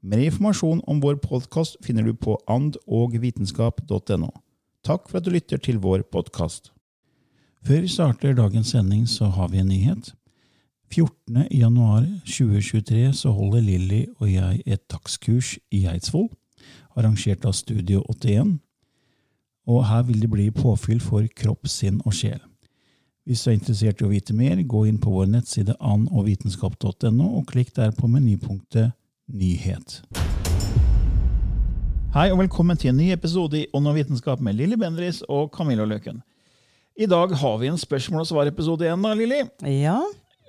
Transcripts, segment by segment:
Mer informasjon om vår podkast finner du på andogvitenskap.no. Takk for at du lytter til vår podkast. Før vi starter dagens sending, så har vi en nyhet. 14.1.2023 så holder Lilly og jeg et takstkurs i Eidsvoll, arrangert av Studio 81. Og her vil det bli påfyll for kropp, sinn og sjel. Hvis du er interessert i å vite mer, gå inn på vår nettside anogvitenskap.no og klikk der på menypunktet nyhet. Hei og velkommen til en ny episode i Ånd og vitenskap med Lilly Bendriss og Camilla Løken. I dag har vi en spørsmål og svar-episode igjen, da, Lilly. Ja.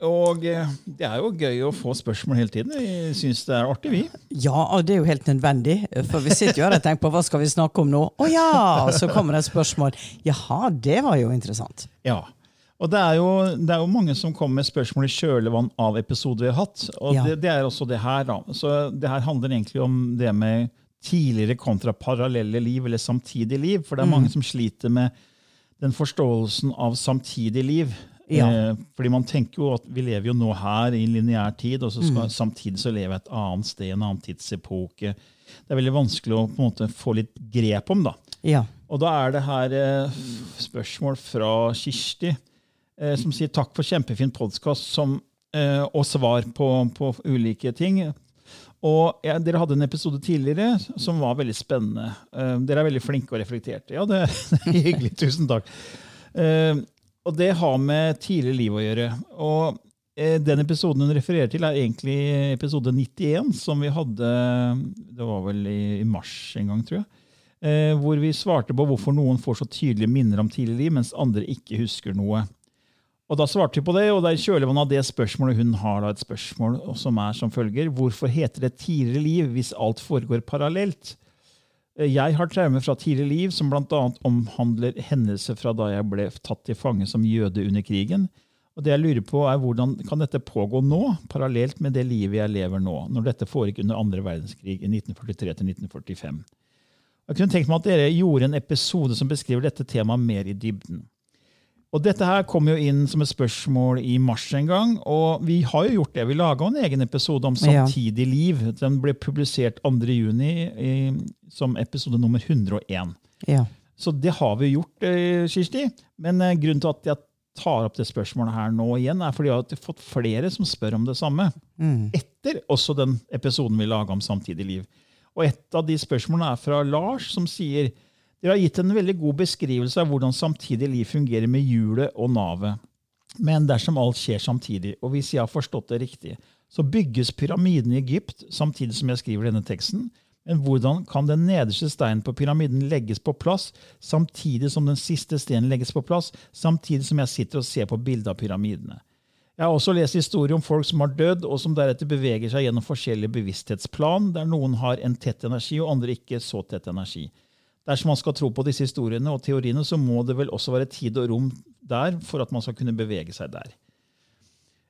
Og eh, det er jo gøy å få spørsmål hele tiden. Vi syns det er artig, vi. ja, og det er jo helt nødvendig. For vi sitter jo her og tenker på hva skal vi snakke om nå. Å ja! Så kommer det et spørsmål. Jaha, det var jo interessant. Ja. Og det er, jo, det er jo mange som kommer med spørsmål i kjølvann av episoder vi har hatt. Og Ja. det, det er også det her. da. Så det her handler egentlig om det med tidligere kontra parallelle liv, eller samtidig liv. For det er mange som sliter med den forståelsen av samtidig liv. Ja. Eh, fordi man tenker jo at vi lever jo nå her i lineær tid, og så skal, samtidig så leve et annet sted, en annen tidsepoke. Det er veldig vanskelig å på en måte få litt grep om. da. Ja. Og da er det her eh, spørsmål fra Kirsti, som sier takk for kjempefin podkast eh, og svar på, på ulike ting. Og ja, Dere hadde en episode tidligere som var veldig spennende. Eh, dere er veldig flinke og reflekterte. Ja, det, er hyggelig. Tusen takk. Eh, og det har med tidligere liv å gjøre. Og eh, den episoden hun refererer til, er egentlig episode 91, som vi hadde Det var vel i, i mars en gang, tror jeg. Eh, hvor vi svarte på hvorfor noen får så tydelige minner om tidligere liv, mens andre ikke husker noe. Og Da svarte vi på det, og det er i kjølvannet av det spørsmålet hun har da et spørsmål som er som følger. Hvorfor heter det tidligere liv hvis alt foregår parallelt? Eh, Jeg har traumer fra tidligere liv som bl.a. omhandler hendelser fra da jeg ble tatt til fange som jøde under krigen. Og det jeg lurer på er Hvordan kan dette pågå nå, parallelt med det livet jeg lever nå, når dette foregikk under andre verdenskrig i 1943 til 1945? Jeg kunne tenkt meg at dere gjorde en episode som beskriver dette temaet mer i dybden. Og Dette her kom jo inn som et spørsmål i mars en gang, og vi har jo gjort det. Vi laga en egen episode om samtidig liv. Den ble publisert 2. juni som episode nummer 101. Ja. Så det har vi gjort, eh, Kirsti. Men eh, grunnen til at jeg tar opp det spørsmålet her nå igjen, er fordi jeg har fått flere som spør om det samme. Etter også den episoden vi laga om samtidig liv. Og et av de spørsmålene er fra Lars, som sier dere har gitt en veldig god beskrivelse av hvordan samtidig liv fungerer med hjulet og navet. Men dersom alt skjer samtidig, og hvis jeg har forstått det riktig, så bygges pyramiden i Egypt samtidig som jeg skriver denne teksten. Men hvordan kan den nederste steinen på pyramiden legges på plass samtidig som den siste steinen legges på plass, samtidig som jeg sitter og ser på bildet av pyramidene? Jeg har også lest historier om folk som har dødd, og som deretter beveger seg gjennom forskjellige bevissthetsplan, der noen har en tett energi, og andre ikke så tett energi. Dersom man skal tro på disse historiene og teoriene, så må det vel også være tid og rom der for at man skal kunne bevege seg der.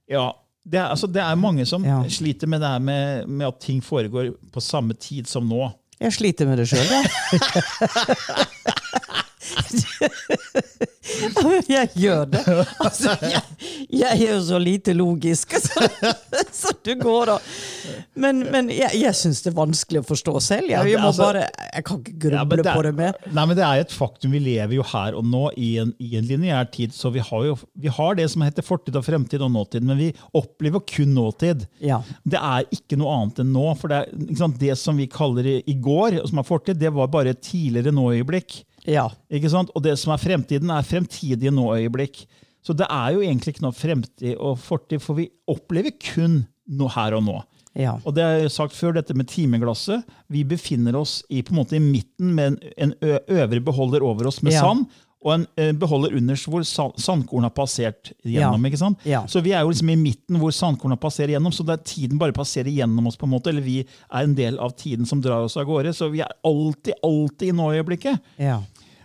Ja, det er, altså, det er mange som Ja. sliter med det her med, med at ting foregår på samme tid som nå. Jeg sliter med det sjøl, jeg. Ja, jeg gjør det. Altså, jeg, jeg er jo så lite logisk, så, så du går og Men, men jeg, jeg syns det er vanskelig å forstå selv. Jeg, jeg, altså- bare, kan ikke Ja, gruble er- på det mer. Nei, men det er et faktum. Vi lever jo her og nå i en, i en lineær tid. Så vi har jo vi har det som heter fortid og fremtid og nåtid, men vi opplever kun nåtid. Ja. Det er ikke noe annet enn nå. for Det, er, sant, det som vi kaller i, i går, som er fortid, det var bare et tidligere nå-øyeblikk. Ja. Ikke sant? Og det som er fremtiden, er fremtidige nå-øyeblikk. Så det er jo egentlig ikke noe fremtid og fortid, for vi opplever kun noe her og nå. Ja. Og det er sagt før, dette med timeglasset. Vi befinner oss i, på en måte i midten med en, en øvre beholder over oss med Ja. sand, og en eh, beholder underst hvor sandkornet sandkorn har passert gjennom. Ja. ikke sant? Ja. Så vi er jo liksom i midten hvor sandkornet passerer gjennom, så det er tiden bare passerer gjennom oss. på en måte, Eller vi er en del av tiden som drar oss av gårde. Så vi er alltid, alltid i nåøyeblikket. Ja.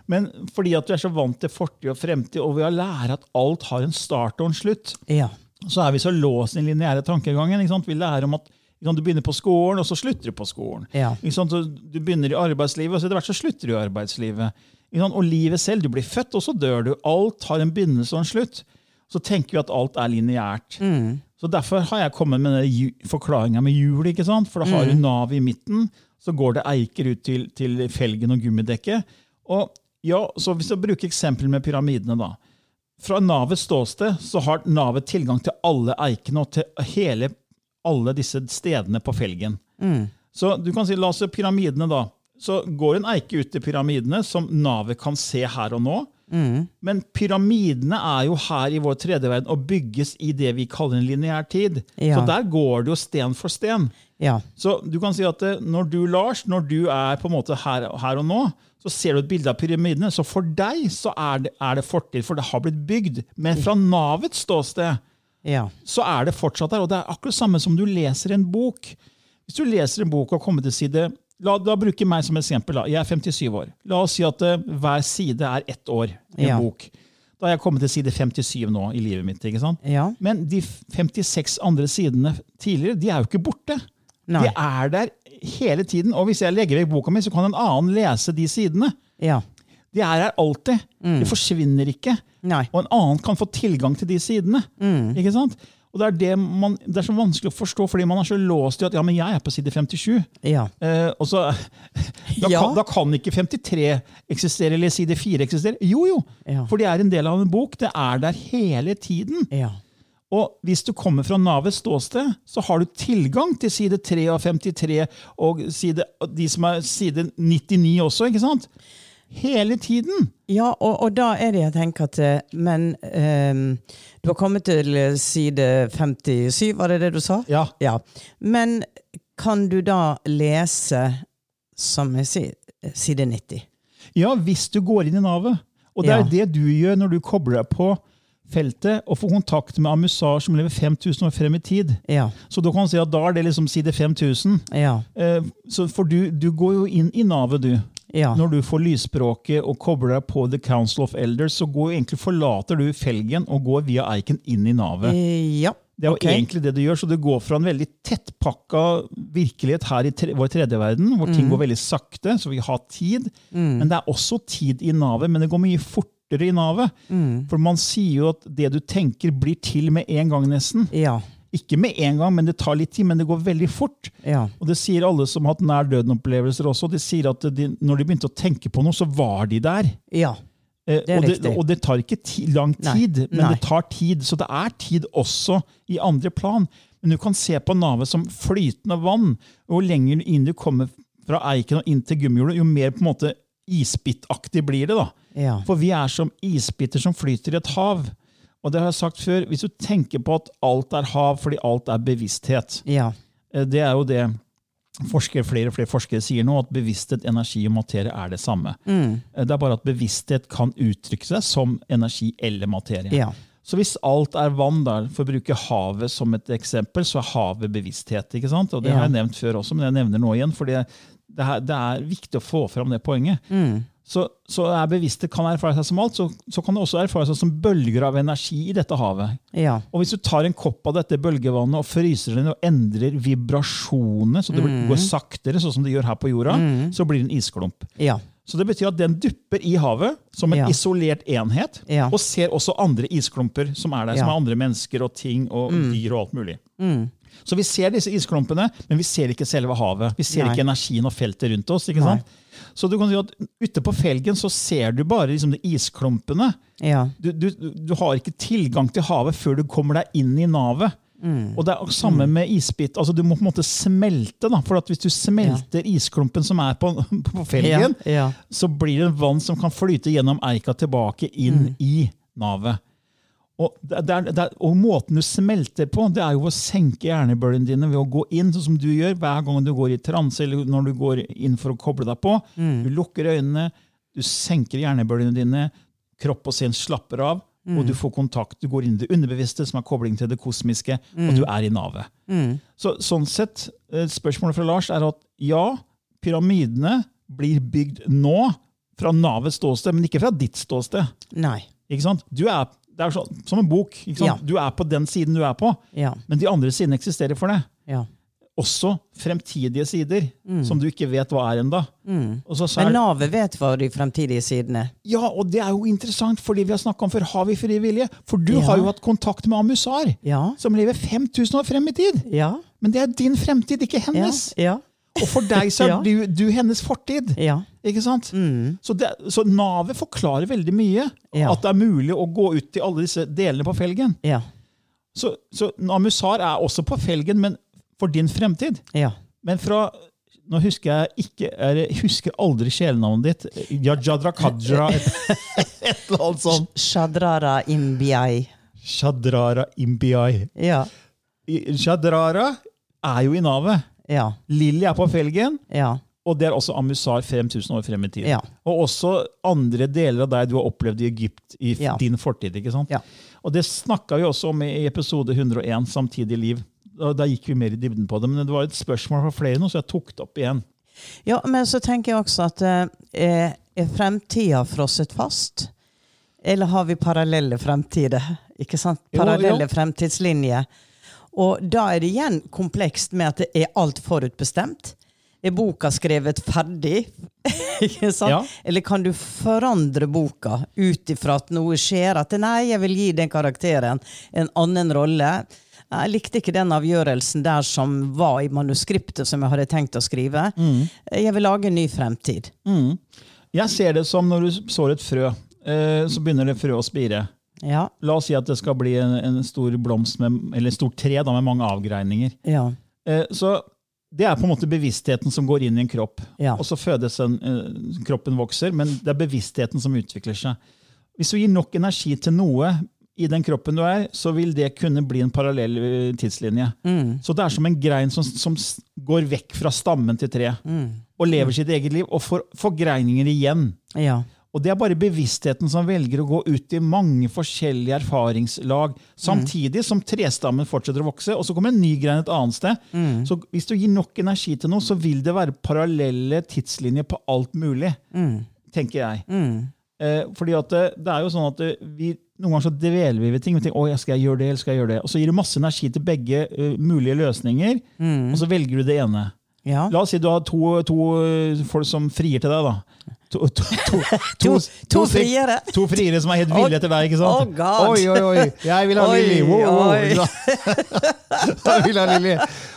Men fordi at vi er så vant til fortid og fremtid, og vi har lært at alt har en start og en slutt, Ja. så er vi så låst i den lineære tankegangen. Ikke sant? Vi lærer om at du begynner på skolen, og så slutter du på skolen. Ja. Ikke sant? Så du begynner i arbeidslivet, og så etter hvert så slutter du i arbeidslivet. Og livet selv. Du blir født, og så dør du. Alt har en begynnelse og en slutt. Så tenker vi at alt er lineært. Så Derfor har jeg kommet med forklaringa med hjul. ikke sant? For da har du nav i midten, så går det eiker ut til, til felgen og gummidekket. Og ja, så Hvis jeg bruker eksempelet med pyramidene, da. Fra navets ståsted så har navet tilgang til alle eikene og til hele, alle disse stedene på felgen. Så du kan si, la oss se pyramidene, da. Så går en eike ut til pyramidene, som navet kan se her og nå. Men pyramidene er jo her i vår tredje verden og bygges i det vi kaller en lineær tid. Ja. Så der går det jo sten for sten. Ja. Så du kan si at eh, når du, Lars, når du er på en måte her, her og nå, så ser du et bilde av pyramidene. Så for deg så er det, er det fortid, for det har blitt bygd. Men fra navets ståsted Ja. så er det fortsatt der. Og det er akkurat samme som du leser en bok. Hvis du leser en bok og kommer til side La, la bruke meg som eksempel. Da. Jeg er 57 år. La oss si at uh, hver side er ett år i en Ja. bok. Da har jeg kommet til side 57 nå i livet mitt. ikke sant? Ja. Men de 56 andre sidene tidligere, de er jo ikke borte. Nei. De er der hele tiden. Og hvis jeg legger vekk boka mi, så kan en annen lese de sidene. Ja. De er her alltid. De forsvinner ikke. Nei. Og en annen kan få tilgang til de sidene. Ikke sant? Og det er, det, man, det er så vanskelig å forstå, fordi man er så låst i at ja, men jeg er på side 57. Ja. Eh, og så, da, Ja. kan, da kan ikke 53 eksistere, eller side 4 eksistere. Jo, jo, Ja. for det er en del av en bok. Det er der hele tiden. Ja. Og hvis du kommer fra navets ståsted, så har du tilgang til side 3 og 53 og side, de som er side 99 også, ikke sant? Hele tiden. Ja, og, og da er det jeg tenker at eh, Men um, du har kommet til eh, side 57, var det det du sa? Ja. Ja. Men kan du da lese, som jeg sier, side 90? Ja, hvis du går inn i navet. Og det er Ja. det du gjør når du kobler deg på feltet og får kontakt med Amusar som lever 5000 år frem i tid. Ja. Så da kan si at da er det liksom side 5000. Ja. Eh, så for du, du går jo inn i navet, du. Ja. Når du får lysspråket og kobler deg på The Council of Elders, så går egentlig forlater du felgen og går via eiken inn i navet. Eh, ja. Det er jo okay. egentlig det du gjør, så du går fra en veldig tettpakka virkelighet her i tre, vår tredje verden, hvor Mm. ting går veldig sakte, så vi har tid. Men det er også tid i navet, men det går mye fortere i navet. Mm. For man sier jo at det du tenker, blir til med en gang, nesten. Ja. Ikke med en gang, men det tar litt tid, men det går veldig fort. Ja. Og det sier alle som har hatt nær døden-opplevelser også. De sier at de, når de begynte å tenke på noe, så var de der. Ja. Eh, Det er og, det, og det tar ikke ti, lang Nei. tid, men Nei. det tar tid. Så det er tid også i andre plan. Men du kan se på navet som flytende vann. Jo lenger inn du kommer fra eiken og inn til gummihjulet, jo mer på en måte isbittaktig blir det. da. Ja. For vi er som isbiter som flyter i et hav. Og det har jeg sagt før, Hvis du tenker på at alt er hav fordi alt er bevissthet Ja. eh, Det er jo det forskere, flere og flere forskere sier nå, at bevissthet, energi og materie er det samme. Mm. Eh, Det er bare at bevissthet kan uttrykke seg som energi eller materie. Ja. Så hvis alt er vann, der, for å bruke havet som et eksempel, så er havet bevissthet. ikke sant? Og Det Ja. har jeg nevnt før også, men jeg nevner nå igjen, for det, det, er- det er viktig å få fram det poenget. Mm. Så, så er bevissthet kan erfare seg som alt, så, så kan det også erfare seg som bølger av energi i dette havet. Ja. Og hvis du tar en kopp av dette bølgevannet og fryser den og endrer vibrasjonene, så det blir- går saktere, sånn som det gjør her på jorda, så blir det en isklump. Ja. Så det betyr at den dupper i havet som en Ja. isolert enhet, og ser også andre isklumper som er der, som er andre mennesker og ting og dyr og alt mulig. Mm. Så vi ser disse isklumpene, men vi ser ikke selve havet. Vi ser Nei. ikke energien og feltet rundt oss. ikke Nei. sant? Så du kan si at ute på felgen så ser du bare liksom de isklumpene. Ja. Du, du, du har ikke tilgang til havet før du kommer deg inn i navet. Mm. Og det er samme med isbit. altså Du må på en måte smelte. da, for at Hvis du smelter isklumpen som er på, på felgen, Ja. Ja. så blir det vann som kan flyte gjennom eika tilbake inn Mm. i navet. Og, det, det er, det er, og måten du smelter på, det er jo å senke hjernebølgene dine ved å gå inn, sånn som du gjør hver gang du går i transe eller når du går inn for å koble deg på. Mm. Du lukker øynene, du senker hjernebølgene dine, kropp og sinn slapper av, Mm. og du får kontakt. Du går inn i det underbevisste, som er kobling til det kosmiske, og du er i navet. Mm. Så, sånn sett, eh, Spørsmålet fra Lars er at ja, pyramidene blir bygd nå fra navets ståsted, men ikke fra ditt ståsted. Nei. Ikke sant? Du er, det er så, som en bok. Ja. Du er på den siden du er på, Ja. men de andre sidene eksisterer for deg. ja. Også fremtidige sider, som du ikke vet hva er ennå. Er- Men navet vet hva de fremtidige sidene Ja, og det er jo interessant, fordi vi har snakket om før, har vi fri vilje? For du Ja. har jo hatt kontakt med Amusar, Ja. som lever 5000 år frem i tid. Ja. Men det er din fremtid, ikke Ja. hennes. Ja. Og for deg så er Ja. du, du hennes fortid. ja. Ikke sant? Mm. Så, det, så navet forklarer veldig mye. Ja. At det er mulig å gå ut til alle disse delene på felgen. Ja. Så, så Namusar er også på felgen, men for din fremtid. Ja. Men fra Nå husker jeg ikke Jeg husker aldri kjælenavnet ditt. Yajadra Kajra, et, et eller annet sånt. Shadrara imbiai. Shadrara Imbiai. Ja. Shadrara er jo i navet. Ja. Lilly er på felgen. Ja. Og det er også Amusar 5000 år frem i tid. Ja. Og også andre deler av deg du har opplevd i Egypt i Ja. din fortid. ikke sant? Ja. Og det snakka vi også om i episode 101, Samtidig liv. Da, da gikk vi mer i dybden på det, men det var et spørsmål fra flere nå, så jeg tok det opp igjen. Ja, men så tenker jeg også at eh, er fremtida frosset fast? Eller har vi parallelle fremtider? Ikke sant? Jo, Parallelle jo. fremtidslinjer. Og da er det igjen komplekst med at det er alt forutbestemt. Er boka skrevet ferdig? Ja. Eller kan du forandre boka ut ifra at noe skjer? At nei, jeg vil gi den karakteren en annen rolle. Jeg likte ikke den avgjørelsen der som var i manuskriptet som jeg hadde tenkt å skrive. Jeg vil lage en ny fremtid. Mm. Jeg ser det som når du sår et frø, eh, så begynner det frø å spire. Ja. La oss si at det skal bli en, en stor blomst, med, eller et stort tre da, med mange avgreininger. Ja. Eh, så det er på en måte bevisstheten som går inn i en kropp. Ja. Og så fødes en, eh, kroppen vokser, men det er bevisstheten som utvikler seg. Hvis du gir nok energi til noe i den kroppen du er, så vil det kunne bli en parallell eh, tidslinje. Mm. Så det er som en grein som, som går vekk fra stammen til treet, Mm. og lever sitt eget liv, og får forgreininger igjen. Ja. Og det er bare bevisstheten som velger å gå ut i mange forskjellige erfaringslag, samtidig som trestammen fortsetter å vokse, og så kommer en ny grein et annet sted. Så hvis du gir nok energi til noe, så vil det være parallelle tidslinjer på alt mulig, tenker jeg. Eh, fordi at det, det er jo sånn at vi, Noen ganger så dveler vi ved ting. Vi tenker, å, skal jeg gjøre det, eller skal jeg gjøre det? Og så gir du masse energi til begge uh, mulige løsninger, og så velger du det ene. ja. La oss si du har to, to eh, folk som frier til deg. da. To, to, to, To, friere. To friere som er helt ville etter deg, ikke sant? Oh. Oi, oi, oi! Jeg vil ha Lilly! Wow, wow. vil ha Lilly!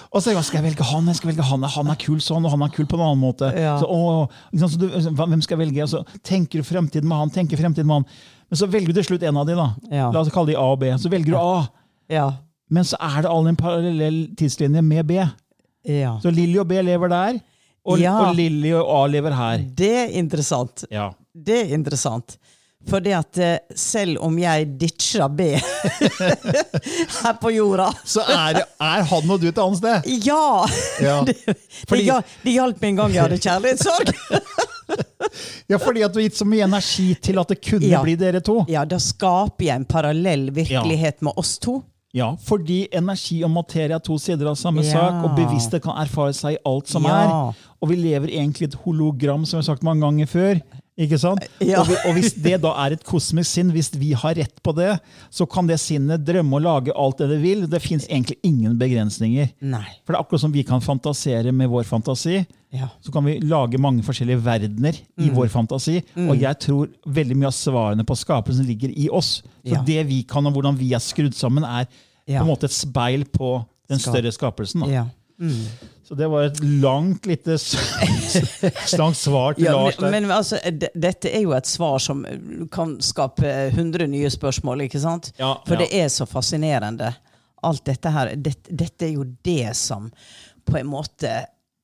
Og så skal jeg velge han? Jeg skal velge han. Han er kul sånn, og han er kul på en annen måte. Ja. Så, å, liksom, så du, hvem skal jeg velge? Og så tenker du fremtiden med han, tenker fremtiden med han. Men så velger du til slutt en av de da. Ja. La oss kalle de A og B. Så velger du A. Ja. Men så er det all en parallell tidslinje med B. ja. Så Lilly og B lever der, og, Ja. og Lilly og A lever her. Det er interessant. Ja. Det er interessant. Fordi at eh, selv om jeg ditcha B her på jorda Så er, er han og du et annet sted. Ja! Ja. Det, Fordi- ja, det hjalp meg en gang jeg hadde kjærlighetssorg. Ja, fordi at du har gitt så mye energi til at det kunne Ja. bli dere to. Ja, da skaper jeg en parallell virkelighet med oss to. Ja, Fordi energi og materie er to sider av samme Ja. sak, og bevissthet kan erfare seg i alt som Ja. er. Og vi lever egentlig i et hologram, som vi har sagt mange ganger før. Ikke sant? Ja. Og, og hvis det da er et kosmisk sinn, hvis vi har rett på det, så kan det sinnet drømme og lage alt det det vil. Det fins egentlig ingen begrensninger. Nei. For det er akkurat som vi kan fantasere med vår fantasi, Ja. så kan vi lage mange forskjellige verdener Mm. i vår fantasi. Og jeg tror veldig mye av svarene på skapelsen ligger i oss. Så Ja. det vi kan, og hvordan vi er skrudd sammen, er på en måte et speil på den større skapelsen. Da. Ja. Så det var et langt, lite s- langt svar til Ja, Lars der. men, altså, dette er jo et svar som kan skape 100 nye spørsmål, ikke sant? Ja, For ja. det er så fascinerende. Alt dette her, det, dette er jo det som på en måte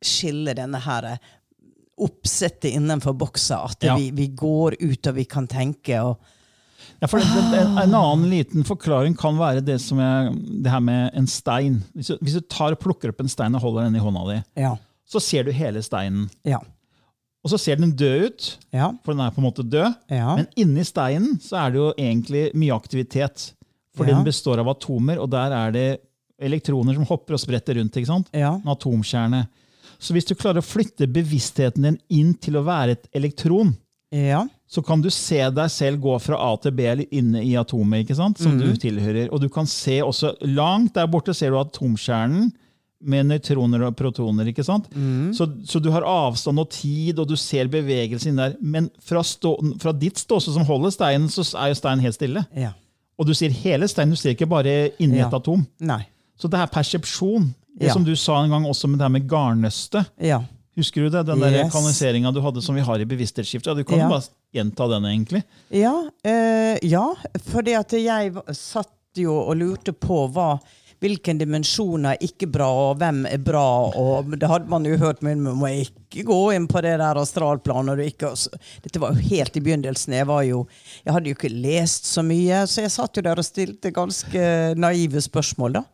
skiller denne her oppsettet innenfor boksa. At vi, vi går ut og vi kan tenke. og Ja, for det, en, en annen liten forklaring kan være det som er, det her med en stein. Hvis du, hvis du tar og plukker opp en stein og holder den i hånda di, Ja. så ser du hele steinen. Ja. Og så ser den død ut, Ja. for den er på en måte død. Ja. Men inni steinen så er det jo egentlig mye aktivitet. For den består av atomer, og der er det elektroner som hopper og spretter rundt. ikke sant? En atomkjerne. Så hvis du klarer å flytte bevisstheten din inn til å være et elektron, ja. Så kan du se deg selv gå fra A til B eller inne i atomet, ikke sant? som mm. du tilhører. Og du kan se også langt der borte ser du atomkjernen med nøytroner og protoner. ikke sant? Mm. Så, så du har avstand og tid, og du ser bevegelsen der. Men fra, stå, fra ditt ståsted som holder steinen, så er jo steinen helt stille. Ja. Og du ser hele steinen, du ser ikke bare inni Ja. et atom. Nei. Så det er persepsjon. Det Ja. som du sa en gang også med det her med garnnøstet. Ja. Husker du det? Den Yes. kanaliseringa du hadde som vi har i bevissthetsskiftet. Du kan Ja. bare gjenta den, egentlig. Ja, eh, ja fordi at jeg satt jo og lurte på hva, hvilken dimensjon er ikke bra, og hvem er bra. og Det hadde man jo hørt, men man må ikke gå inn på det der astralplanet. Dette var jo helt i begynnelsen. Jeg, jo, jeg hadde jo ikke lest så mye, så jeg satt jo der og stilte ganske naive spørsmål. da.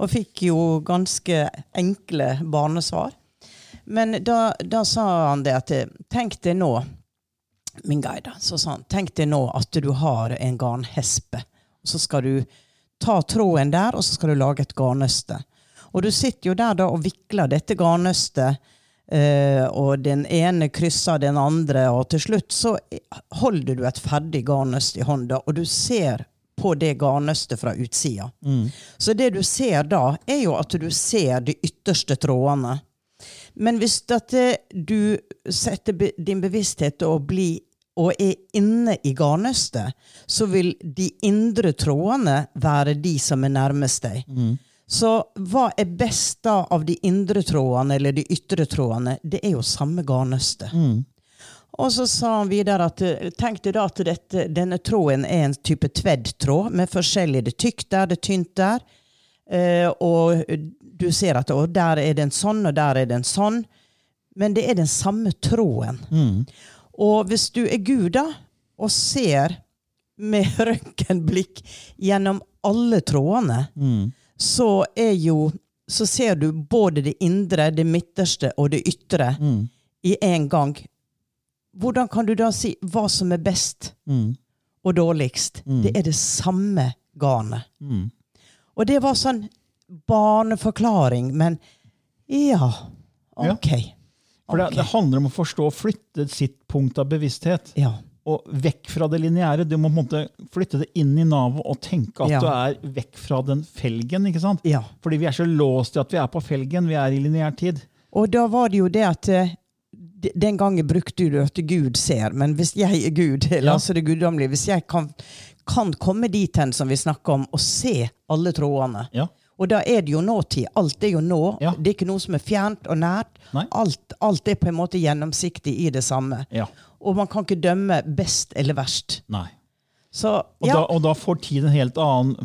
Og fikk jo ganske enkle barnesvar. Men da, da sa han det at Tenk deg nå min guide, så sa han, tenk deg nå at du har en garnhespe. Og så skal du ta tråden der, og så skal du lage et garnnøste. Og du sitter jo der da og vikler dette garnnøstet, eh, og den ene krysser den andre, og til slutt så holder du et ferdig garnnøst i hånda, og du ser på det garnnøstet fra utsida. Så det du ser da, er jo at du ser de ytterste trådene. Men hvis eh, du setter din bevissthet og, bli, og er inne i garnnøstet, så vil de indre trådene være de som er nærmest deg. Så hva er best da av de indre trådene eller de ytre trådene? Det er jo samme garnnøstet. Og så sa han videre at eh, tenk deg da at dette, denne tråden er en type tveddtråd med forskjellig det tykt der, det tynt der. Eh, og du ser at der er det en sånn, og der er det en sånn. Men det er den samme tråden. Og hvis du er Gud, da, og ser med røntgenblikk gjennom alle trådene, så er jo Så ser du både det indre, det midterste og det ytre i én gang. Hvordan kan du da si hva som er best og dårligst? Det er det samme garnet. Og det var sånn barneforklaring, men ja, ok. For det, det handler om å forstå og flytte sitt punkt av bevissthet. Ja. Og vekk fra det lineære. Du må på en måte flytte det inn i navet og tenke at Ja. du er vekk fra den felgen. ikke sant? Ja. Fordi vi er så låst i at vi er på felgen. Vi er i lineær tid. Og da var det jo det at eh, den gangen brukte du at Gud ser, men hvis jeg er Gud, eller altså det guddommelige, hvis jeg kan, kan komme dit hen som vi snakker om, og se alle trådene, Ja. Og da er det jo nåtid. Alt er jo nå. Ja. Det er ikke noe som er fjernt og nært. Alt, alt er på en måte gjennomsiktig i det samme. ja. Og man kan ikke dømme best eller verst. Nei. Så Og, ja. da, og da får tid en helt annen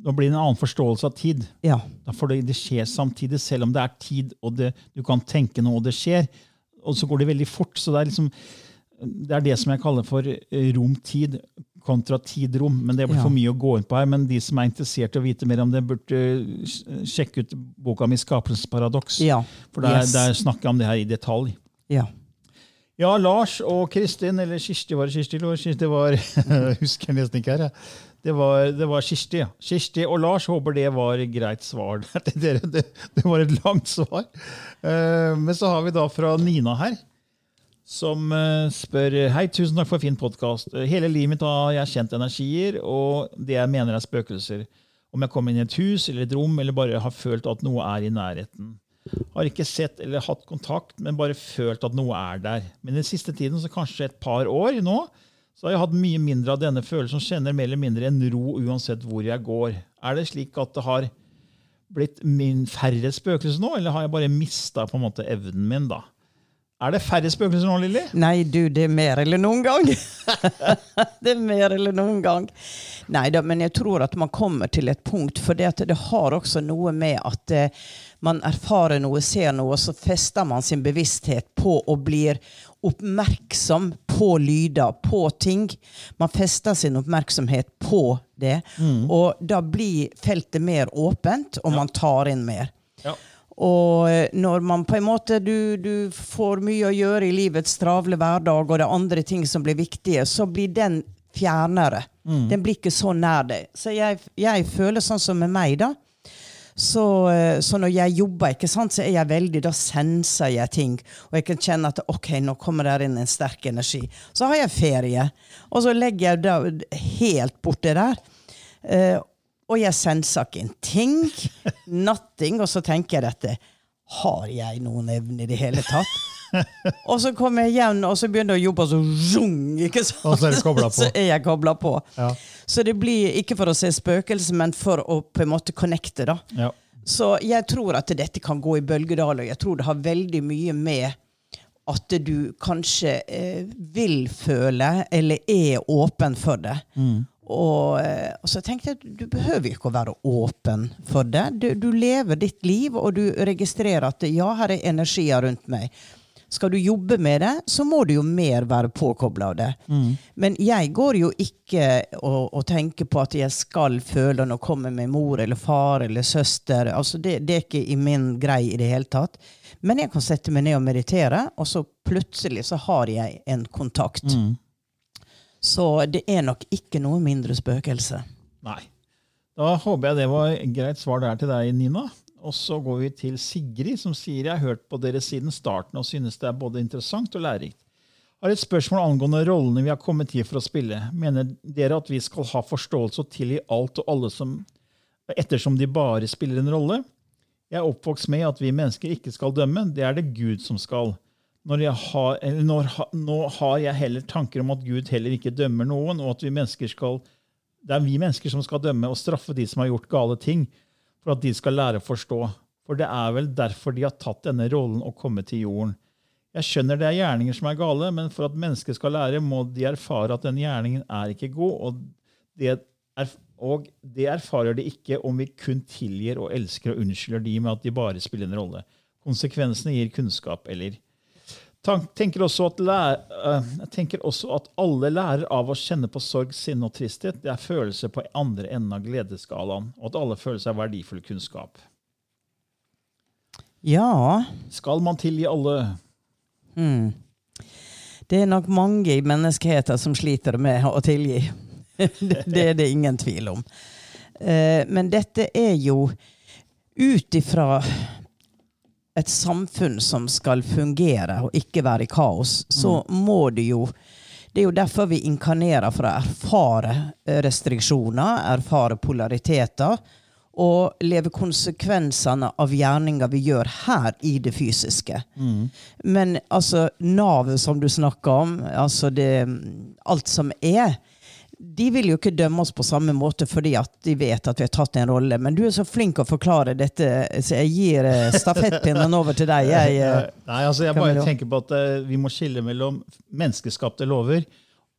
Da blir det en annen forståelse av tid. ja. Da får det, det skjer samtidig, selv om det er tid, og det, du kan tenke noe, og det skjer. Og så går det veldig fort. så Det er liksom, det er det som jeg kaller for eh, rom-tid kontra tid-rom. Men det blir Ja. for mye å gå inn på her. Men de som er interessert i å vite mer om det, burde eh, sjekke ut boka mi 'Skapelsens paradoks'. Ja. For der, Yes. der snakker jeg om det her i detalj. ja. Ja, Lars og Kristin, eller Kirsti var det Kirsti, Kirsti var, husker jeg nesten ikke her. jeg. Det var, det var Kirsti, ja. Kirsti og Lars håper det var greit svar Det. Det, det var et langt svar. Eh, men så har vi da fra Nina her, som eh, spør Hei, tusen takk for fin podkast. Hele livet mitt har jeg kjent energier, og det jeg mener er spøkelser. Om jeg kommer inn i et hus eller et rom, eller bare har følt at noe er i nærheten. Har ikke sett eller hatt kontakt, men bare følt at noe er der. Men den siste tiden, så kanskje et par år nå, så har jeg hatt mye mindre av denne følelsen, kjenner mer eller mindre en ro uansett hvor jeg går. Er det slik at det har blitt min færre spøkelser nå, eller har jeg bare mista evnen min? da? Er det færre spøkelser nå, Lilly? Nei, du, det er mer eller noen gang. det er mer eller noen gang. Nei da, men jeg tror at man kommer til et punkt, for det, det har også noe med at eh, man erfarer noe, ser noe, og så fester man sin bevissthet på og blir oppmerksom på lyder, på ting. Man fester sin oppmerksomhet på det, mm. og da blir feltet mer åpent, og ja. man tar inn mer. Ja. Og eh, når man på en måte du, du, får mye å gjøre i livets travle hverdag, og det er andre ting som blir viktige, så blir den fjernere. Mm. Den blir ikke så nær deg. Så jeg, jeg, føler sånn som med meg, da. Så, eh, så, når jeg jobber, ikke sant, så er jeg veldig, da senser jeg ting. Og jeg kan kjenne at ok, nå kommer der inn en sterk energi. Så har jeg ferie, og så legger jeg da helt bort det der. Uh, og jeg sensa ikke en ting. Nothing. Og så tenker jeg dette. Har jeg noen evne i det hele tatt? og så kommer jeg hjem og så begynner jeg å jobbe, og så zung, ikke sant? Og så er, på. så er jeg kobla på. Ja. Så det blir ikke for å se spøkelser, men for å på en måte connecte. da. Ja. Så jeg tror at dette kan gå i bølgedaler. Jeg tror det har veldig mye med at du kanskje eh, vil føle, eller er åpen for det. Mm. Og, eh, og, så tenkte jeg at du behøver ikke å være åpen for det. Du, du, lever ditt liv, og du registrerer at ja, her er energier rundt meg. Skal du jobbe med det, så må du jo mer være påkobla av det. Mm. Men jeg går jo ikke og, og, tenker på at jeg skal føle når jeg kommer med mor eller far eller søster. Altså det, det, er ikke i min greie i det hele tatt. Men jeg kan sette meg ned og meditere, og så plutselig så har jeg en kontakt. Mm. Så det er nok ikke noe mindre spøkelse. Nei. Da håper jeg det var et greit svar der til deg, Nina. Og så går vi til Sigrid, som sier jeg har hørt på dere siden starten og synes det er både interessant og lærerikt. Har et spørsmål angående rollene vi har kommet hit for å spille. Mener dere at vi skal ha forståelse og tilgi alt og alle som, ettersom de bare spiller en rolle? Jeg er oppvokst med at vi mennesker ikke skal dømme, det er det Gud som skal når har, når, nå har jeg heller tanker om at Gud heller ikke dømmer noen, og at vi mennesker skal, det er vi mennesker som skal dømme og straffe de som har gjort gale ting, for at de skal lære å forstå. For det er vel derfor de har tatt denne rollen og kommet til jorden. Jeg skjønner det er gjerninger som er gale, men for at mennesker skal lære, må de erfare at den gjerningen er ikke god, og det, er, og det erfarer de ikke om vi kun tilgir og elsker og unnskylder de med at de bare spiller en rolle. Konsekvensene gir kunnskap eller tenker at eh, jeg tenker også at alle lærer av å kjenne på sorg, sinne og tristhet. Det er følelser på andre enden av gledesskalaen, og at alle føler seg verdifull kunnskap. Ja Skal man tilgi alle? Mm. Det er nok mange i menneskeheten som sliter med å tilgi. det er det ingen tvil om. Eh, men dette er jo ut ifra et samfunn som skal fungere og ikke være i kaos, så mm. må det jo Det er jo derfor vi inkarnerer for å erfare restriksjoner, erfare polariteter, og leve konsekvensene av gjerninger vi gjør her i det fysiske. Mm. Men altså, navet som du snakker om, altså det Alt som er, de vil jo ikke dømme oss på samme måte fordi at de vet at vi har tatt en rolle. Men du er så flink å forklare dette, så jeg gir eh, stafettpinnen over til deg. Jeg, eh, Nei, altså jeg bare tenker på at uh, Vi må skille mellom menneskeskapte lover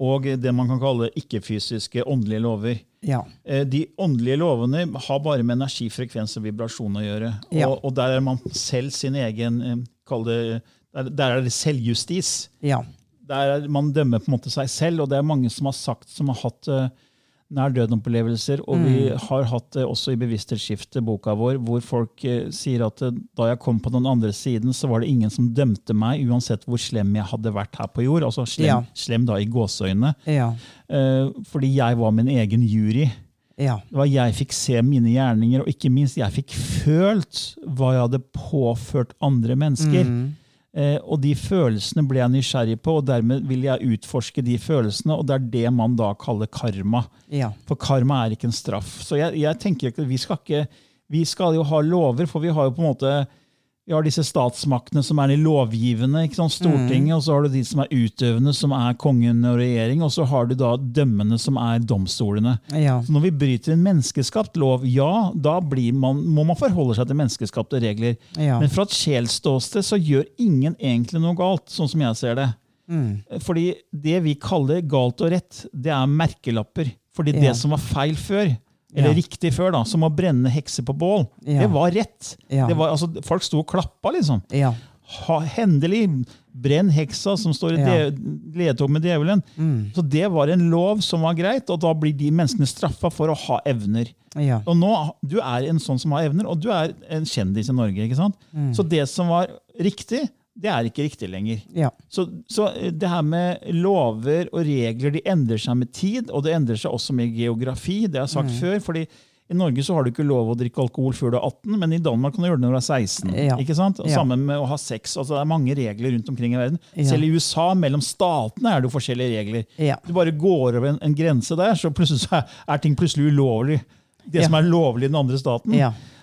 og det man kan kalle ikke-fysiske åndelige lover. Ja. De åndelige lovene har bare med energi, frekvens og vibrasjon å gjøre. Ja. Og, og, der er man selv sin egen det, Der er det selvjustis. Ja der man dømmer på en måte seg selv, og det er mange som har sagt som har hatt uh, nær døden-opplevelser. Og mm. vi har hatt det uh, også i Bevissthetsskiftet, boka vår, hvor folk uh, sier at uh, da jeg kom på den andre siden, så var det ingen som dømte meg, uansett hvor slem jeg hadde vært her på jord. Altså slem, ja. slem da i gåseøyne. Ja. fordi jeg var min egen jury. Ja. Det var Jeg fikk se mine gjerninger, og ikke minst jeg fikk følt hva jeg hadde påført andre mennesker. Mm. Eh, og de følelsene ble jeg nysgjerrig på, og dermed vil jeg utforske de følelsene. Og det er det man da kaller karma. Ja. For karma er ikke en straff. Så jeg, jeg tenker vi skal ikke vi skal jo ha lover, for vi har jo på en måte Vi har disse statsmaktene som er de lovgivende? Stortinget, og så har du de som er utøvende, som er kongen og regjering, og så har du da dømmende, som er domstolene. Ja. Så når vi bryter en menneskeskapt lov, ja, da blir man, må man forholde seg til menneskeskapte regler. Ja. Men fra et sjelsståsted så gjør ingen egentlig noe galt, sånn som jeg ser det. Fordi det vi kaller galt og rett, det er merkelapper. Fordi Ja. det som var feil før, eller Ja. riktig før, da, som å brenne hekser på bål, Ja. det var rett. Ja. Det var, altså, folk sto og klappa, liksom. Ja. Ha, hendelig, brenn heksa som står i ledtog med djevelen. Så det var en lov som var greit, og da blir de menneskene straffa for å ha evner. Ja. Og nå, Du er en sånn som har evner, og du er en kjendis i Norge. ikke sant? Så det som var riktig, det er ikke riktig lenger. Ja. Så, så det her med lover og regler de endrer seg med tid, og det endrer seg også med geografi. det jeg har sagt sagt før, fordi I Norge så har du ikke lov å drikke alkohol før du er 18, men i Danmark kan du gjøre det når du er 16. Ja. ikke sant? Og Ja. Sammen med å ha sex. altså Det er mange regler rundt omkring i verden. Ja. Selv i USA, mellom statene, er det jo forskjellige regler. Ja. Du bare går over en, en grense der, så plutselig så er, er ting plutselig ulovlig. Det som er lovlig i den andre staten.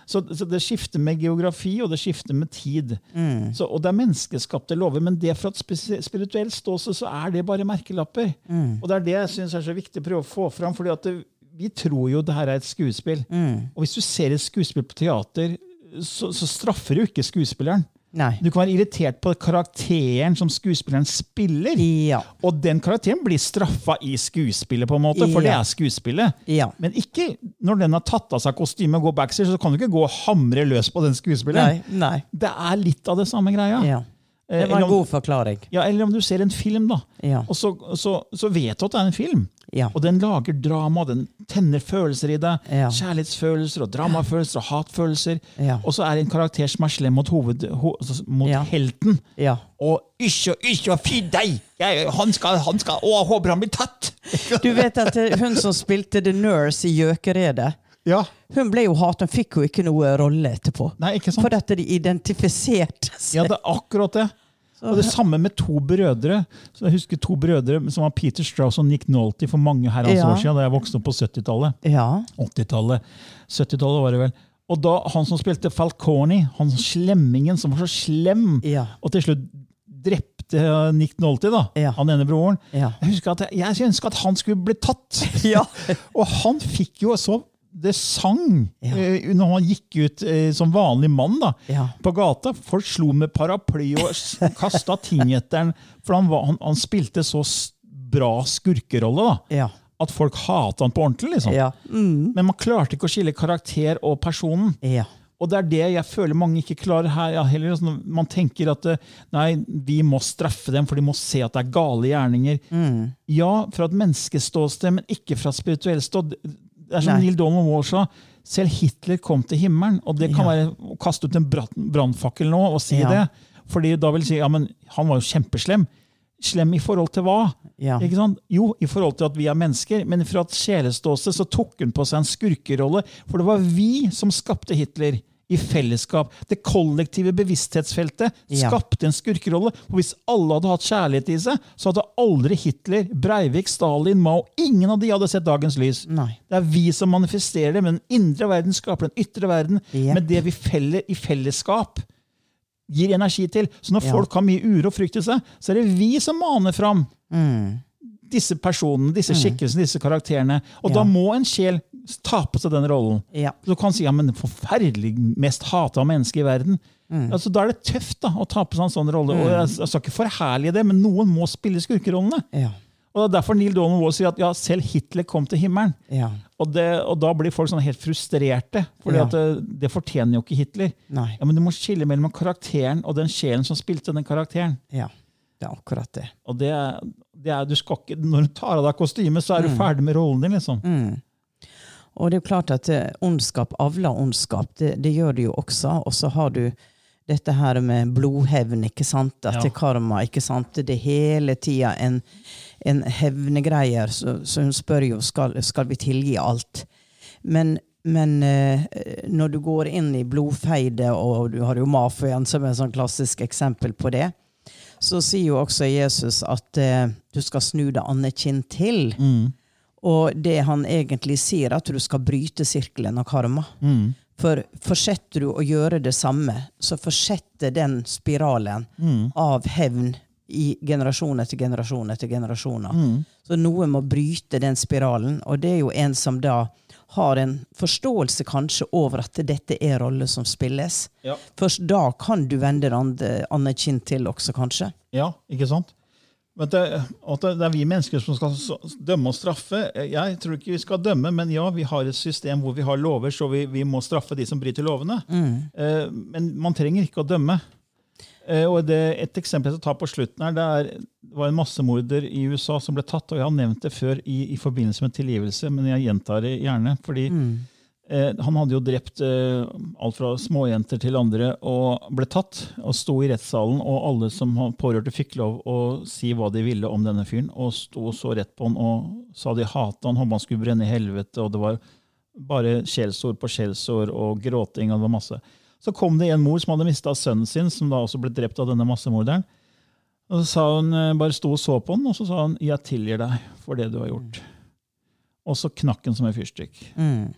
Så, så det skifter med geografi, og det skifter med tid. Mm. Så, og det er menneskeskapte lover, men det fra et spirituelt ståsted så er det bare merkelapper. Mm. Og det er det jeg syns er så viktig å prøve å få fram. fordi det, vi tror jo det her er et skuespill. Mm. Og hvis du ser et skuespill på teater, så, så straffer du ikke skuespilleren. Nei. Du kan være irritert på karakteren som skuespilleren spiller. Ja. Og den karakteren blir straffa i skuespillet, på en måte, for det er skuespillet. Ja. Men ikke når den har tatt av seg kostymet og går backstage, så kan du ikke gå og hamre løs på den skuespilleren. Nei. Nei. Det er litt av det samme greia. Ja. Eh, Det var en om- god forklaring. Ja, eller om du ser en film, da. Ja. Og så, så, så vet du at det er en film. Ja. Og den lager drama, den tenner følelser i deg. Ja. Kjærlighetsfølelser og dramafølelser og hatfølelser. Ja. Og så er det en karakter som er slem mot, hoved, ho, altså mot Ja. helten. Og ikke, ikke fy deg! Jeg, han skal, han skal, å, håper han blir tatt! Du vet at eh, hun som spilte The Nurse i Gjøkeredet, Ja. hun ble jo hat, hun fikk jo ikke noe rolle etterpå. Nei, ikke sant? For dette de identifiserte seg. Ja, det er akkurat det. Og det samme med to brødre. Så jeg husker to brødre som var Peter Strauss og Nick Nolte for mange herrens Ja. år siden, da jeg vokste opp på 70-tallet. Ja. 80-tallet. 70-tallet var det vel. Og da han som spilte Falconi, han slemmingen som var så slem, Ja. og til slutt drepte Nick Nolte, da, Ja. han ene broren Ja. Jeg husker at jeg, jeg ønska at han skulle bli tatt. Ja. og han fikk jo så det sang Ja. eh, når han gikk ut eh, som vanlig mann da, Ja. på gata. Folk slo med paraply og kasta ting etter han, for han, var, han, han spilte så bra skurkerolle da, Ja. at folk hata han på ordentlig. liksom. Mm. Men man klarte ikke å skille karakter og personen. Og det er det jeg føler mange ikke klarer her ja, heller. Sånn, man tenker at eh, nei, vi må straffe dem, for de må se at det er gale gjerninger. Mm. Ja, fra et menneskeståsted, men ikke fra et spirituelt ståd. Det er som Nei. Neil Donald Moore sa. Selv Hitler kom til himmelen. Og det kan Ja. være å kaste ut en brannfakkel nå og si Ja. det. Fordi da vil si ja, men han var jo kjempeslem. Slem i forhold til hva? Ja. Jo, i forhold til at vi er mennesker, men fra et sjeleståsted så tok hun på seg en skurkerolle. For det var vi som skapte Hitler i fellesskap. Det kollektive bevissthetsfeltet Ja. skapte en skurkerolle. Og hvis alle hadde hatt kjærlighet i seg, så hadde aldri Hitler, Breivik, Stalin, Mao Ingen av de hadde sett dagens lys. Nei. Det er vi som manifesterer det, men den indre verden skaper den ytre verden. Yep. med det vi feller i fellesskap gir energi til. Så når Ja. folk har mye uro og frykt i seg, så er det vi som maner fram Mm. disse personene, disse skikkelsene, disse karakterene. Og Ja. da må en sjel ta på seg den rollen. Ja. Så du kan si ja, men forferdelig mest hata menneske i verden. Mm. Altså, da er det tøft da, å ta på seg en sånn rolle. Og jeg, skal ikke forherlige det, men noen må spille skurkerollene. Ja. Og Det er derfor Neil Donald Wall sier at ja, selv Hitler kom til himmelen. Ja. Og, det, og da blir folk sånn helt frustrerte, for Ja. det, det fortjener jo ikke Hitler. Nei. Ja, Men du må skille mellom karakteren og den sjelen som spilte den karakteren. Ja. Det er akkurat det. Og det, det er, du skal ikke, Når du tar av deg kostymet, så er du ferdig med rollen din. liksom. Mm. Og det er jo klart at eh, ondskap avler ondskap. Det, det gjør det jo også. Og så har du dette her med blodhevn, ikke sant? At Ja. karma, ikke sant? Det er hele tida en, en hevnegreier. Så, så hun spør jo skal, skal vi tilgi alt. Men, men eh, når du går inn i blodfeide, og du har jo mafiaen som er et sånn klassisk eksempel på det, så sier jo også Jesus at eh, du skal snu det andre kinn til. Mm. Og det han egentlig sier, at du skal bryte sirkelen av karma. Mm. For fortsetter du å gjøre det samme, så fortsetter den spiralen av hevn i generasjon etter generasjon etter generasjoner. Så noe må bryte den spiralen, og det er jo en som da har en forståelse kanskje over at dette er roller som spilles. Ja. Først da kan du vende det andre kinn til også, kanskje. Ja, ikke sant? Men det, at det er vi mennesker som skal dømme og straffe. Jeg tror ikke vi skal dømme, men ja, vi har et system hvor vi har lover, så vi, vi må straffe de som bryter lovene. Mm. men man trenger ikke å dømme. Eh, og det, Et eksempel jeg skal ta på slutten her, det, er, det var en massemorder i USA som ble tatt. og Jeg har nevnt det før i, i forbindelse med tilgivelse, men jeg gjentar det gjerne. fordi eh, Han hadde jo drept eh, alt fra småjenter til andre og ble tatt. Og sto i rettssalen, og alle som pårørte, fikk lov å si hva de ville om denne fyren. Og sto og så rett på han og sa de hata han, håpet han skulle brenne i helvete. og det var bare skjellsord på skjellsord og gråting. og det var masse. Så kom det en mor som hadde mista sønnen sin, som da også ble drept av denne massemorderen. Og så sa hun, eh, bare sto og så på han, og så sa hun 'jeg tilgir deg for det du har gjort'. Og så knakk han som en fyrstikk,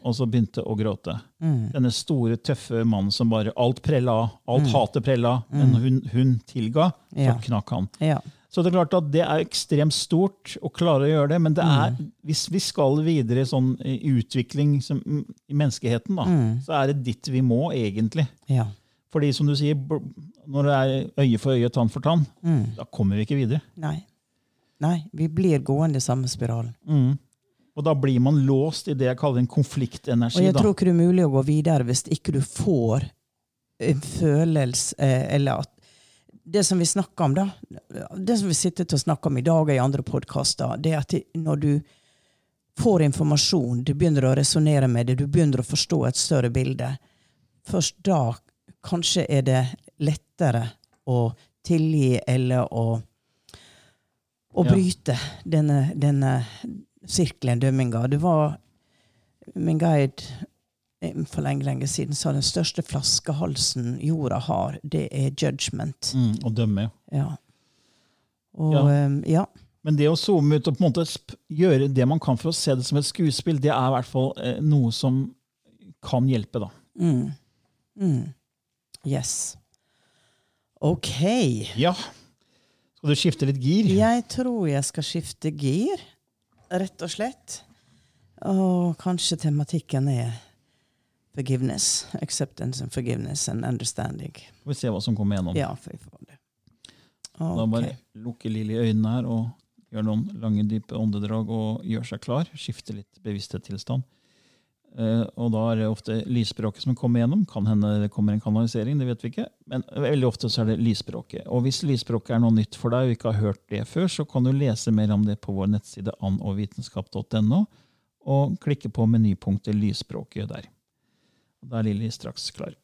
og så begynte å gråte. Denne store, tøffe mannen som bare alt prella av, alt hatet prella av, men hun, hun tilga, så Ja. knakk han. Ja. Så det er klart at det er ekstremt stort å klare å gjøre det, men det er, hvis vi skal videre sånn i utvikling som, i menneskeheten, da, så er det dit vi må, egentlig. ja. Fordi som du sier, når det er øye for øye, tann for tann, da kommer vi ikke videre. Nei. Nei, vi blir gående i samme spiralen. Og da blir man låst i det jeg kaller en konfliktenergi. Og jeg tror ikke det er mulig å gå videre hvis ikke du får en følelse eh, Eller at det som vi snakker om, da, det som vi sitter til å snakke om i dag og i andre podkaster, det er at når du får informasjon, du begynner å resonnere med det, du begynner å forstå et større bilde, først da kanskje er det lettere å tilgi eller å, å Ja. bryte denne, denne sirkelen, dømminga. Det var min guide eh, for lenge, lenge siden sa den største flaskehalsen jorda har, det er judgment. Mm, å dømme, ja. Og Ja. Um, ja. Men det å zoome ut og på en måte gjøre det man kan for å se det som et skuespill, det er i hvert fall eh, noe som kan hjelpe. da. Mm. Mm. Yes. OK. Ja. Skal du skifte litt gir? Jeg tror jeg skal skifte gir, rett og slett. Og kanskje tematikken er forgiveness. Acceptance and forgiveness and understanding. Får vi se hva som kommer gjennom. Ja, for vi får det. Da bare lukke Lilly øynene her og gjøre noen lange, dype åndedrag og gjøre seg klar. Skifte litt bevissthetstilstand. Eh, og da er det ofte lysspråket som kommer gjennom. Kan hende det kommer en kanalisering, det vet vi ikke. Men veldig ofte så er det lysspråket. Og hvis lysspråket er noe nytt for deg og ikke har hørt det før, så kan du lese mer om det på vår nettside annogvitenskap.no, og klikke på menypunktet lysspråket der. Da er Lilly straks klar.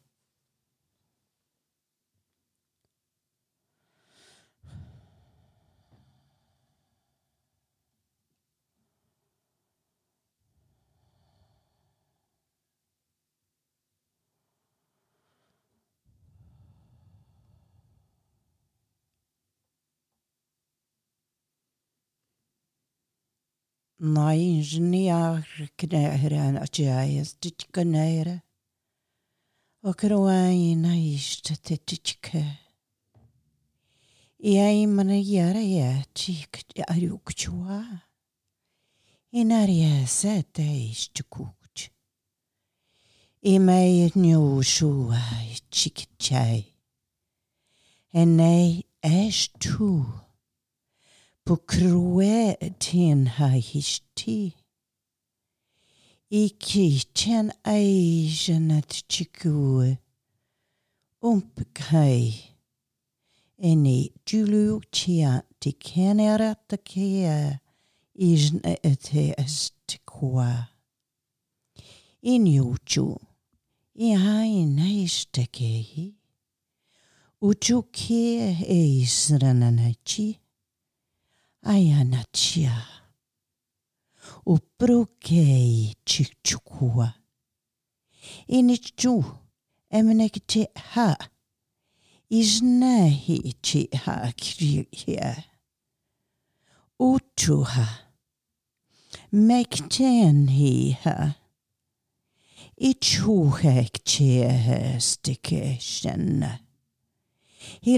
Nei, ingeniør knæren at jeg stikke nere. Og kroaina iste tittike. Jeg man gjøre jeg tikk er jo kjua. Inar jeg sette iste kukt. I meg njo sjua tikk tjei. En nei æsj to på kroatin har histi. I kitchen eisenat chikue. Umpkai. Eni julu chia ti kenerata kia. Isn ete estikwa. Injuchu. I hain eistekehi. Uchu kia eisrananachi. Ayanachia. Uprukei chikchukua. Inichu emenekte ha. Isnahi chi ha kriya. Utuha. Mekten hi ha. i tjohek tjehestike kjenne. I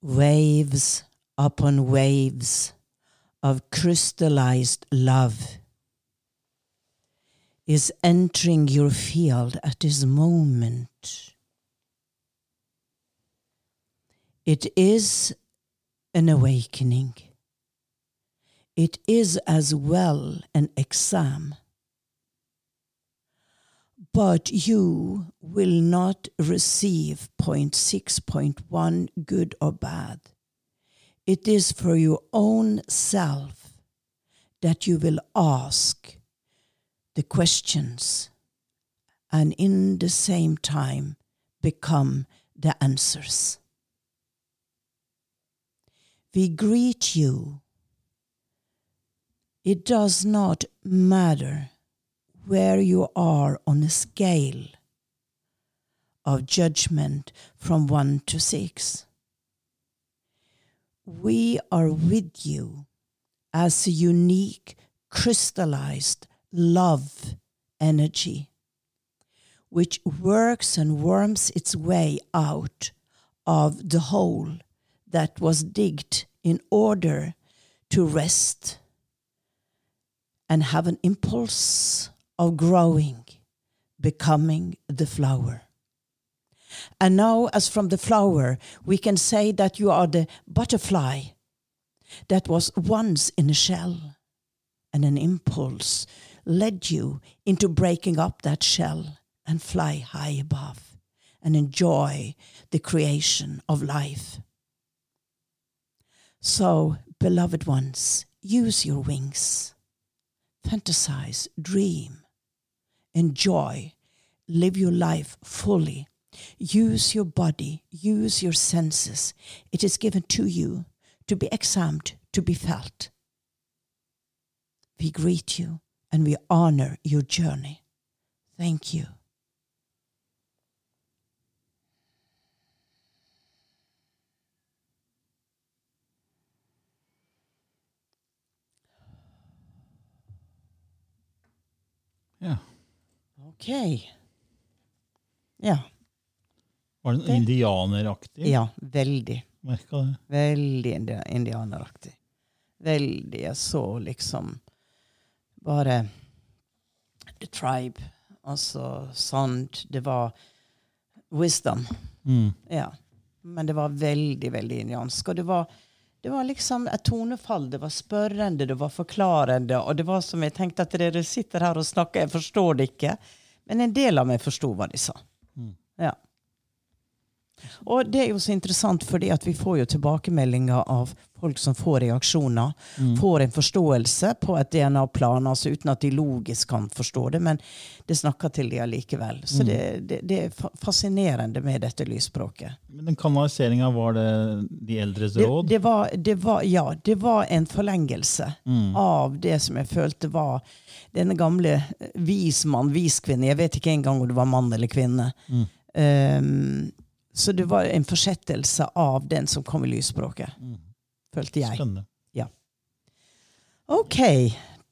waves upon waves of crystallized love is entering your field at this moment. It is an awakening. It is as well an exam. But you will not receive point six point one good or bad. It is for your own self that you will ask the questions and in the same time become the answers. We greet you. It does not matter where you are on a scale of judgment from one to six. We are with you as a unique, crystallized love energy, which works and worms its way out of the hole that was digged in order to rest and have an impulse of growing, becoming the flower. And now, as from the flower, we can say that you are the butterfly that was once in a shell, and an impulse led you into breaking up that shell and fly high above and enjoy the creation of life. So, beloved ones, use your wings, fantasize, dream, enjoy, live your life fully. Use your body, use your senses. It is given to you to be examined, to be felt. We greet you and we honor your journey. Thank you. Ja. Ok. Ja. Var det indianeraktig? Ja, veldig. Merka det. Veldig indianeraktig. Veldig. Jeg så liksom bare The Tribe. Altså Sand. Det var wisdom. Mm. Ja. Men det var veldig, veldig indiansk. Og det var, det var liksom et tonefall. Det var spørrende, det var forklarende. Og det var som jeg tenkte at dere sitter her og snakker, jeg forstår det ikke. Men en del av meg forsto hva de sa. Ja. Og det er jo så interessant, fordi at vi får jo tilbakemeldinger av folk som får reaksjoner. Får en forståelse på et DNA-plan, altså uten at de logisk kan forstå det, men det snakker til de allikevel. Så det, det, det er fascinerende med dette lysspråket. Men den kanaliseringa, var det de eldres råd? det, var, det, var, ja, det var en forlengelse Mm. av det som jeg følte var denne gamle vismann, vis mann, vis kvinne. Jeg vet ikke engang om det var mann eller kvinne. Mm. Um, så det var en fortsettelse av den som kom i lysspråket, Mm. Følte jeg. Spennende. Ok,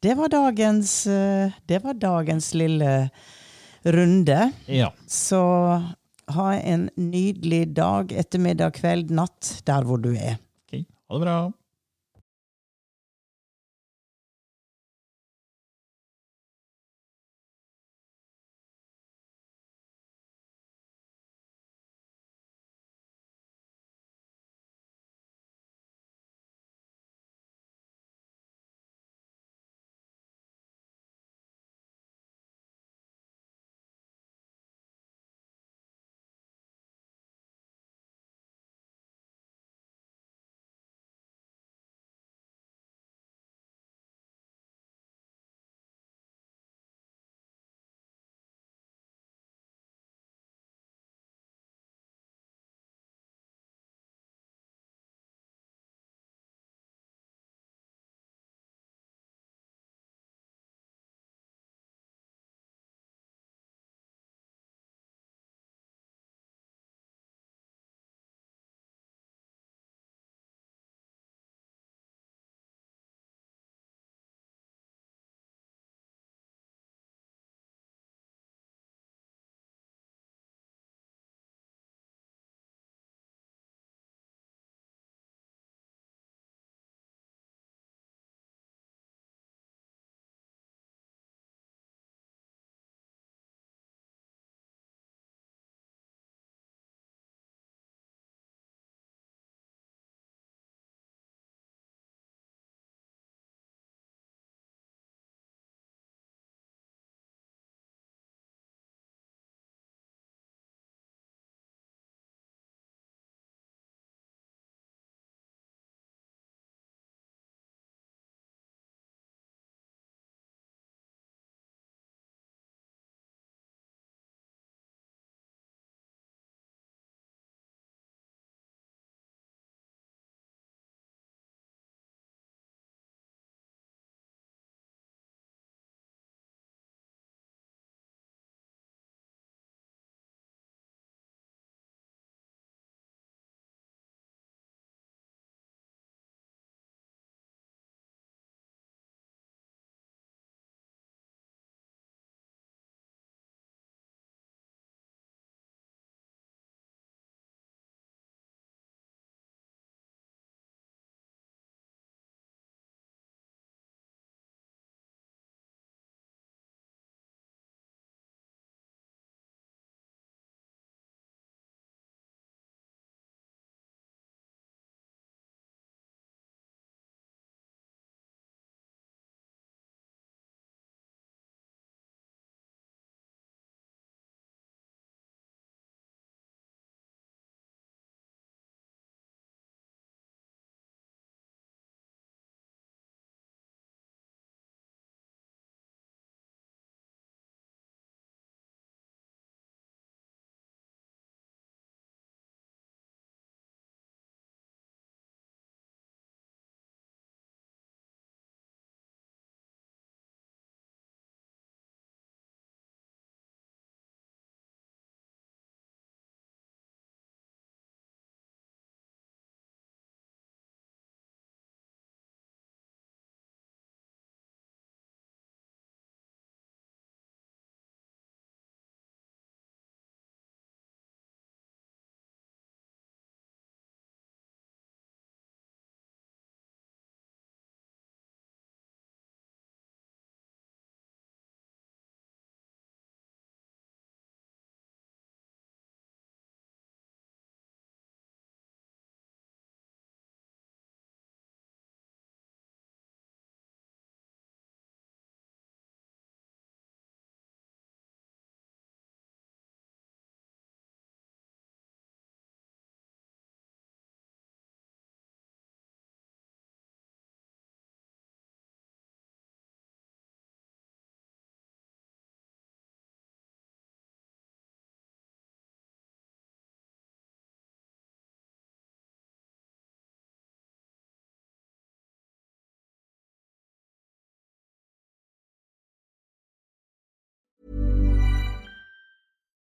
det var dagens, eh, det var dagens lille runde. Ja. Så ha en nydelig dag, ettermiddag, kveld, natt, der hvor du er. Ok. Ha det bra.